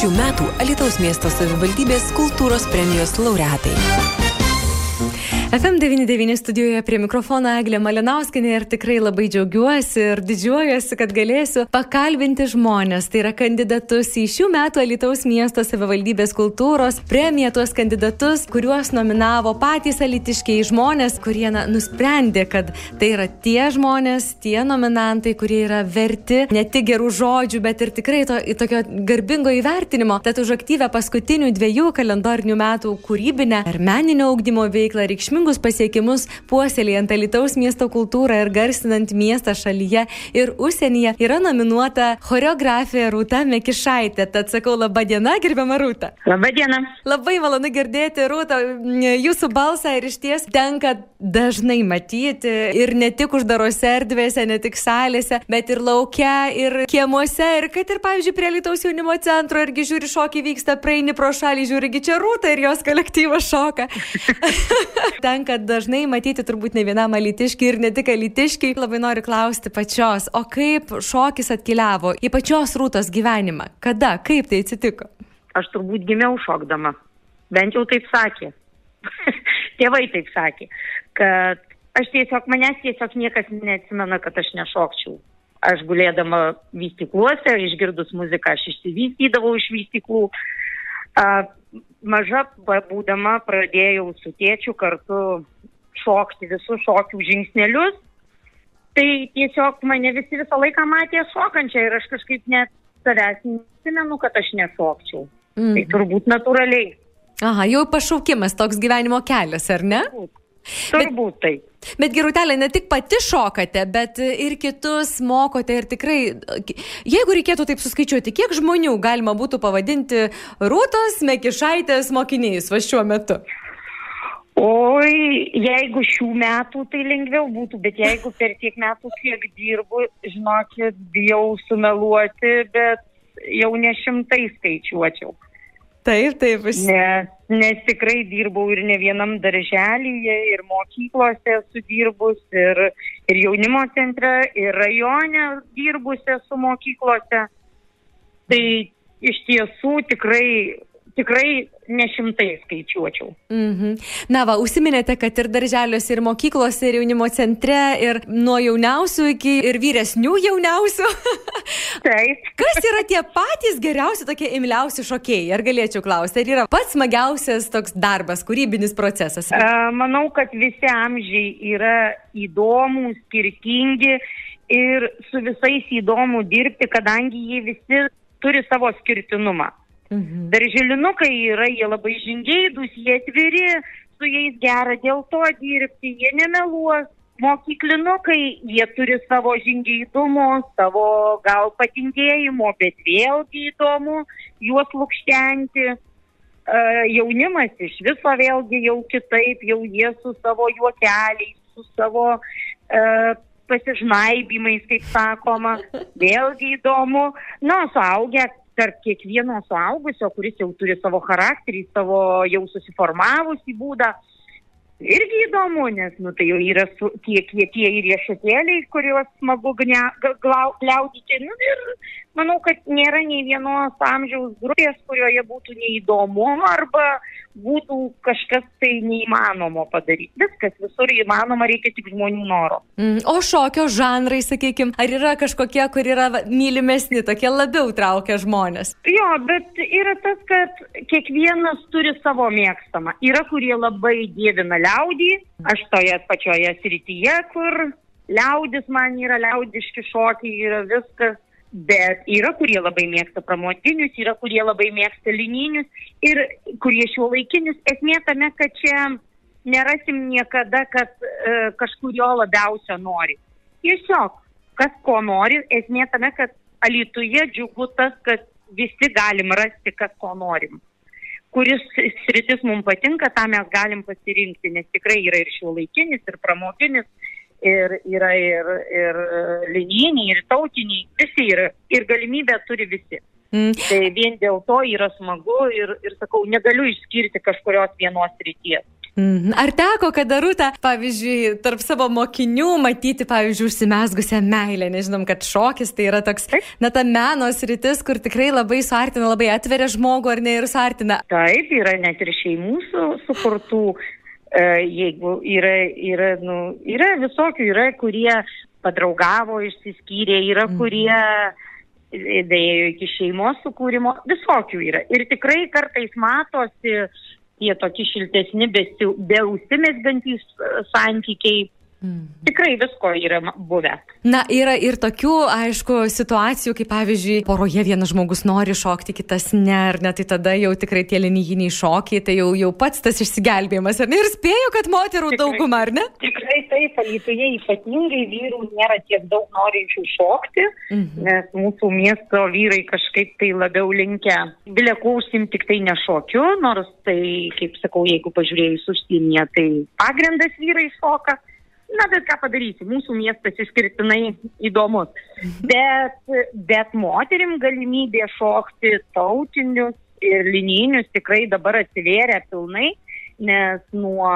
Šių metų Alitaus miesto savivaldybės kultūros premijos laureatai. FM99 studijoje prie mikrofono Eglė Malinauskinė ir tikrai labai džiaugiuosi ir didžiuojuosi, kad galėsiu pakalbinti žmonės. Tai yra kandidatus į šių metų Alitaus miesto savivaldybės kultūros premiją, tuos kandidatus, kuriuos nominavo patys alitiškiai žmonės, kurie na, nusprendė, kad tai yra tie žmonės, tie nominantai, kurie yra verti ne tik gerų žodžių, bet ir tikrai to, tokio garbingo įvertinimo. Tad už aktyvę paskutinių dviejų kalendorinių metų kūrybinę ar meninio augdymo veiklą reikšmingą reikšmingus pasiekimus puoselėjant Alitaus miesto kultūrą ir garsinant miestą šalyje ir užsienyje yra nominuota choreografija Rūta Mekišaitė. Tad sakau, laba diena, gerbiama Rūta. Labą dieną. Labai malonu girdėti, Rūta, jūsų balsą ir iš ties tenka dažnai matyti ir ne tik uždarose erdvėse, ne tik salėse, bet ir laukia, ir kiemuose, ir kad ir, pavyzdžiui, prie Lietuvos jaunimo centro, irgi žiūri šokį vyksta, praeini pro šalį, žiūri, čia Rūta ir jos kolektyvas šoka. tenka dažnai matyti turbūt ne vienam alitiškiai ir ne tik alitiškiai. Labai noriu klausti pačios, o kaip šokis atkeliavo į pačios rūtos gyvenimą? Kada, kaip tai atsitiko? Aš turbūt gimiau šokdama. Bent jau taip sakė. Tėvai taip sakė, kad aš tiesiog, manęs tiesiog niekas neatsimena, kad aš nešokčiau. Aš gulėdama vystykluose, išgirdus muziką, aš išsivystydavau iš vystyklų. Maža būdama pradėjau su tėčiu kartu šokti visus šokių žingsnelius. Tai tiesiog mane visi visą laiką matė šokančią ir aš kažkaip net savęs nesimenu, kad aš nešokčiau. Mm. Tai turbūt natūraliai. Aha, jau pašaukimas toks gyvenimo kelias, ar ne? Turbūt. Turbūt bet, taip. Bet gerūtelė, ne tik pati šokate, bet ir kitus mokote ir tikrai, jeigu reikėtų taip suskaičiuoti, kiek žmonių galima būtų pavadinti Rūtos Mekišaitės mokiniais va šiuo metu? Oi, jeigu šių metų, tai lengviau būtų, bet jeigu per tiek metų, kiek dirbu, žinokit, bijau sumeluoti, bet jau ne šimtai skaičiuočiau. Taip, taip. Aš... Nes, nes tikrai dirbau ir ne vienam darželyje, ir mokyklose esu dirbus, ir, ir jaunimo centre, ir rajone dirbusi su mokyklose. Tai iš tiesų tikrai tikrai ne šimtai skaičiuočiau. Mm -hmm. Na, va, užsiminėte, kad ir darželiuose, ir mokyklose, ir jaunimo centre, ir nuo jauniausių iki ir vyresnių jauniausių. Taip. Kas yra tie patys geriausi, tokie imliausi šokėjai? Ar galėčiau klausti, ar yra pats smagiausias toks darbas, kūrybinis procesas? Uh, manau, kad visi amžiai yra įdomūs, skirtingi ir su visais įdomu dirbti, kadangi jie visi turi savo skirtinumą. Mhm. Darželinukai yra, jie labai žingeidus, jie atviri, su jais gera dėl to dirbti, jie nemeluos. Mokyklinukai, jie turi savo žingeidumo, savo gal patingėjimo, bet vėlgi įdomu juos lūkštenti. Uh, jaunimas iš viso vėlgi jau kitaip, jau jie su savo juokeliais, su savo uh, pasižnaibimais, kaip sakoma, vėlgi įdomu. Na, suaugę tarp kiekvieno suaugusio, kuris jau turi savo charakterį, savo jau susiformavusi būdą. Irgi įdomu, nes nu, tai jau yra su, tie, tie, tie ir riešutėliai, kuriuos smagu gliaudyti. Nu, ir manau, kad nėra nei vienos amžiaus grupės, kurioje būtų neįdomu arba būtų kažkas tai neįmanomo padaryti. Viskas visur įmanoma, reikia tik žmonių noro. Mm, o šokio žanrai, sakykime, ar yra kažkokie, kur yra mylimesni, tokie labiau traukia žmonės? Jo, bet yra tas, kad kiekvienas turi savo mėgstamą. Yra, kurie labai dievina liaudį, aš toje pačioje srityje, kur liaudis man yra liaudiški šokiai, yra viskas Bet yra, kurie labai mėgsta pramotinius, yra, kurie labai mėgsta lininius ir kurie šio laikinius. Esmė tame, kad čia nerasim niekada, kad e, kažkurio labiausia nori. Tiesiog, kas ko nori, esmė tame, kad alituje džiugu tas, kad visi galim rasti, kas ko norim. Kuris sritis mums patinka, tą mes galim pasirinkti, nes tikrai yra ir šio laikinis, ir pramokinis, ir yra ir, ir linijiniai, ir tautiniai, visi yra. Ir galimybę turi visi. Mm. Tai vien dėl to yra smagu ir, ir sakau, negaliu išskirti kažkurios vienos ryties. Mhm. Ar teko, kada rūta, pavyzdžiui, tarp savo mokinių matyti, pavyzdžiui, užsimesgusią meilę, nežinom, kad šokis tai yra toks, na, ta menos rytis, kur tikrai labai suartina, labai atveria žmogų ar ne ir suartina. Taip, yra net ir šeimų su, sukurtų, jeigu yra, yra, nu, yra visokių, yra, kurie padraugavo, išsiskyrė, yra, mhm. kurie dėjo iki šeimos sukūrimo, visokių yra. Ir tikrai kartais matosi tie tokie šiltesni, be užsimesgantys e, santykiai. Mm. Tikrai visko yra buvę. Na, yra ir tokių, aišku, situacijų, kai pavyzdžiui, poroje vienas žmogus nori šokti, kitas ne, ar ne, tai tada jau tikrai tie linijiniai šokiai, tai jau, jau pats tas išsigelbėjimas, ar ne? Ir spėju, kad moterų tikrai, dauguma, ar ne? Tikrai taip, alytuje ypatingai vyrų nėra tiek daug norinčių šokti, -hmm. nes mūsų miesto vyrai kažkaip tai labiau linkę bilekausim tik tai nešokiu, nors tai, kaip sakau, jeigu pažiūrėjus užsienyje, tai pagrindas vyrai šoka. Na, bet ką padarysi, mūsų miestas išskirtinai įdomus. Bet, bet moterim galimybė šokti tautinius ir linijinius tikrai dabar atsivėrė pilnai, nes nuo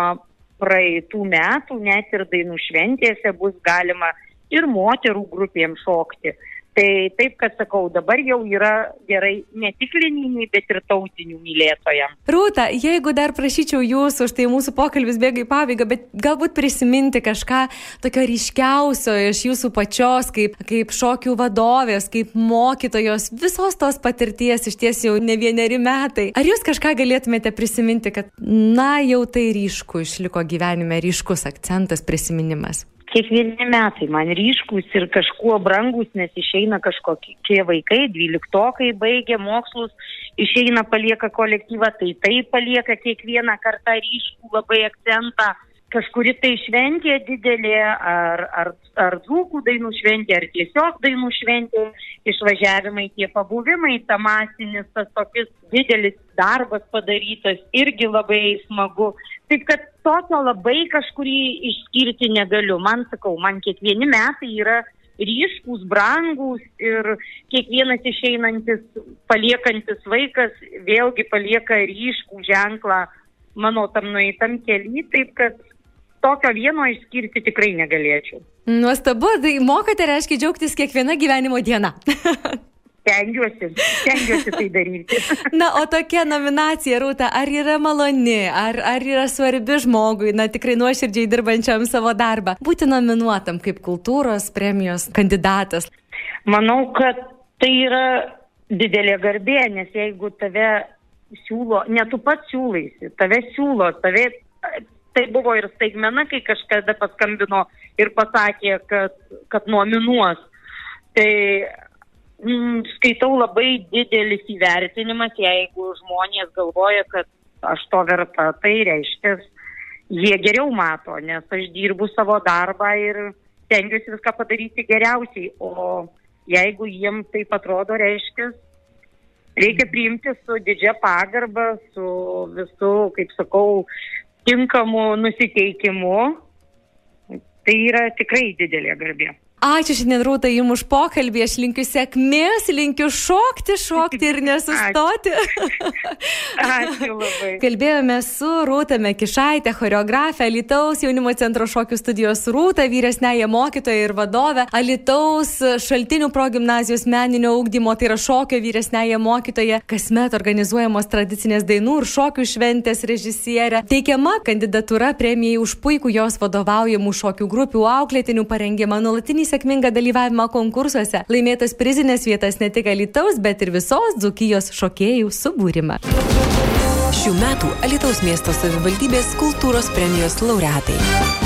praeitų metų net ir dainų šventėse bus galima ir moterų grupėm šokti. Tai taip, kad sakau, dabar jau yra gerai ne tik linijiniai, bet ir tautinių mylėtojams. Rūta, jeigu dar prašyčiau jūsų, štai mūsų pokalbis bėga į pabaigą, bet galbūt prisiminti kažką tokio ryškiausio iš jūsų pačios, kaip, kaip šokių vadovės, kaip mokytojos, visos tos patirties iš ties jau ne vieneri metai. Ar jūs kažką galėtumėte prisiminti, kad, na, jau tai ryšku išliko gyvenime, ryškus akcentas prisiminimas? Kiekvieni metai man ryškus ir kažkuo brangus, nes išeina kažkokie vaikai, dvyliktokai baigia mokslus, išeina palieka kolektyvą, tai tai palieka kiekvieną kartą ryškų labai akcentą kažkuri tai šventė didelė, ar, ar, ar dzūkų dainų šventė, ar tiesiog dainų šventė, išvažiavimai, tie pabuvimai, ta masinis, tas tokis didelis darbas padarytas, irgi labai smagu. Taip kad tokio labai kažkurį išskirti negaliu. Man sakau, man kiekvieni metai yra ryškus, brangus ir kiekvienas išeinantis, paliekantis vaikas vėlgi palieka ryškų ženklą mano tam nueitam keliui, taip kad tokio vieno išskirti tikrai negalėčiau. Nuostabu, tai mokate, reiškia, džiaugtis kiekviena gyvenimo diena. Stengiuosi, stengiuosi tai daryti. Na, o tokia nominacija, Rūta, ar yra maloni, ar, ar yra svarbi žmogui, na, tikrai nuoširdžiai dirbančiam savo darbą, būti nominuotam kaip kultūros premijos kandidatas? Manau, kad tai yra didelė garbė, nes jeigu tave siūlo, ne tu pats siūlaisi, tave siūlo, tave tai buvo ir staigmena, kai kažkada paskambino ir pasakė, kad, kad nominuos. Tai mm, skaitau labai didelis įvertinimas, jeigu žmonės galvoja, kad aš to verta, tai reiškia, jie geriau mato, nes aš dirbu savo darbą ir stengiuosi viską padaryti geriausiai. O jeigu jiems taip atrodo, reiškia, reikia priimti su didžia pagarba, su visu, kaip sakau, tinkamu nusiteikimu, tai yra tikrai didelė garbė. Ačiū šiandien Rūta Jums už pokalbį, aš linkiu sėkmės, linkiu šokti, šokti ir nesustoti. Ačiū, labai. Kalbėjome su Rūta Mekišaitė, choreografė, Alitaus jaunimo centro šokių studijos Rūta, vyresnėje mokytoja ir vadovė, Alitaus šaltinių progymnazijos meninio augdymo, tai yra šokio vyresnėje mokytoja, kasmet organizuojamos tradicinės dainų ir šokių šventės režisierė, teikiama kandidatūra premijai už puikų jos vadovaujamų šokių grupių auklėtinių parengimą nuolatinį sėkmingą dalyvavimą konkursuose, laimėtas prizinės vietas ne tik Alitaus, bet ir visos Dzukijos šokėjų subūrimą. Šių metų Alitaus miesto savivaldybės kultūros premijos laureatai.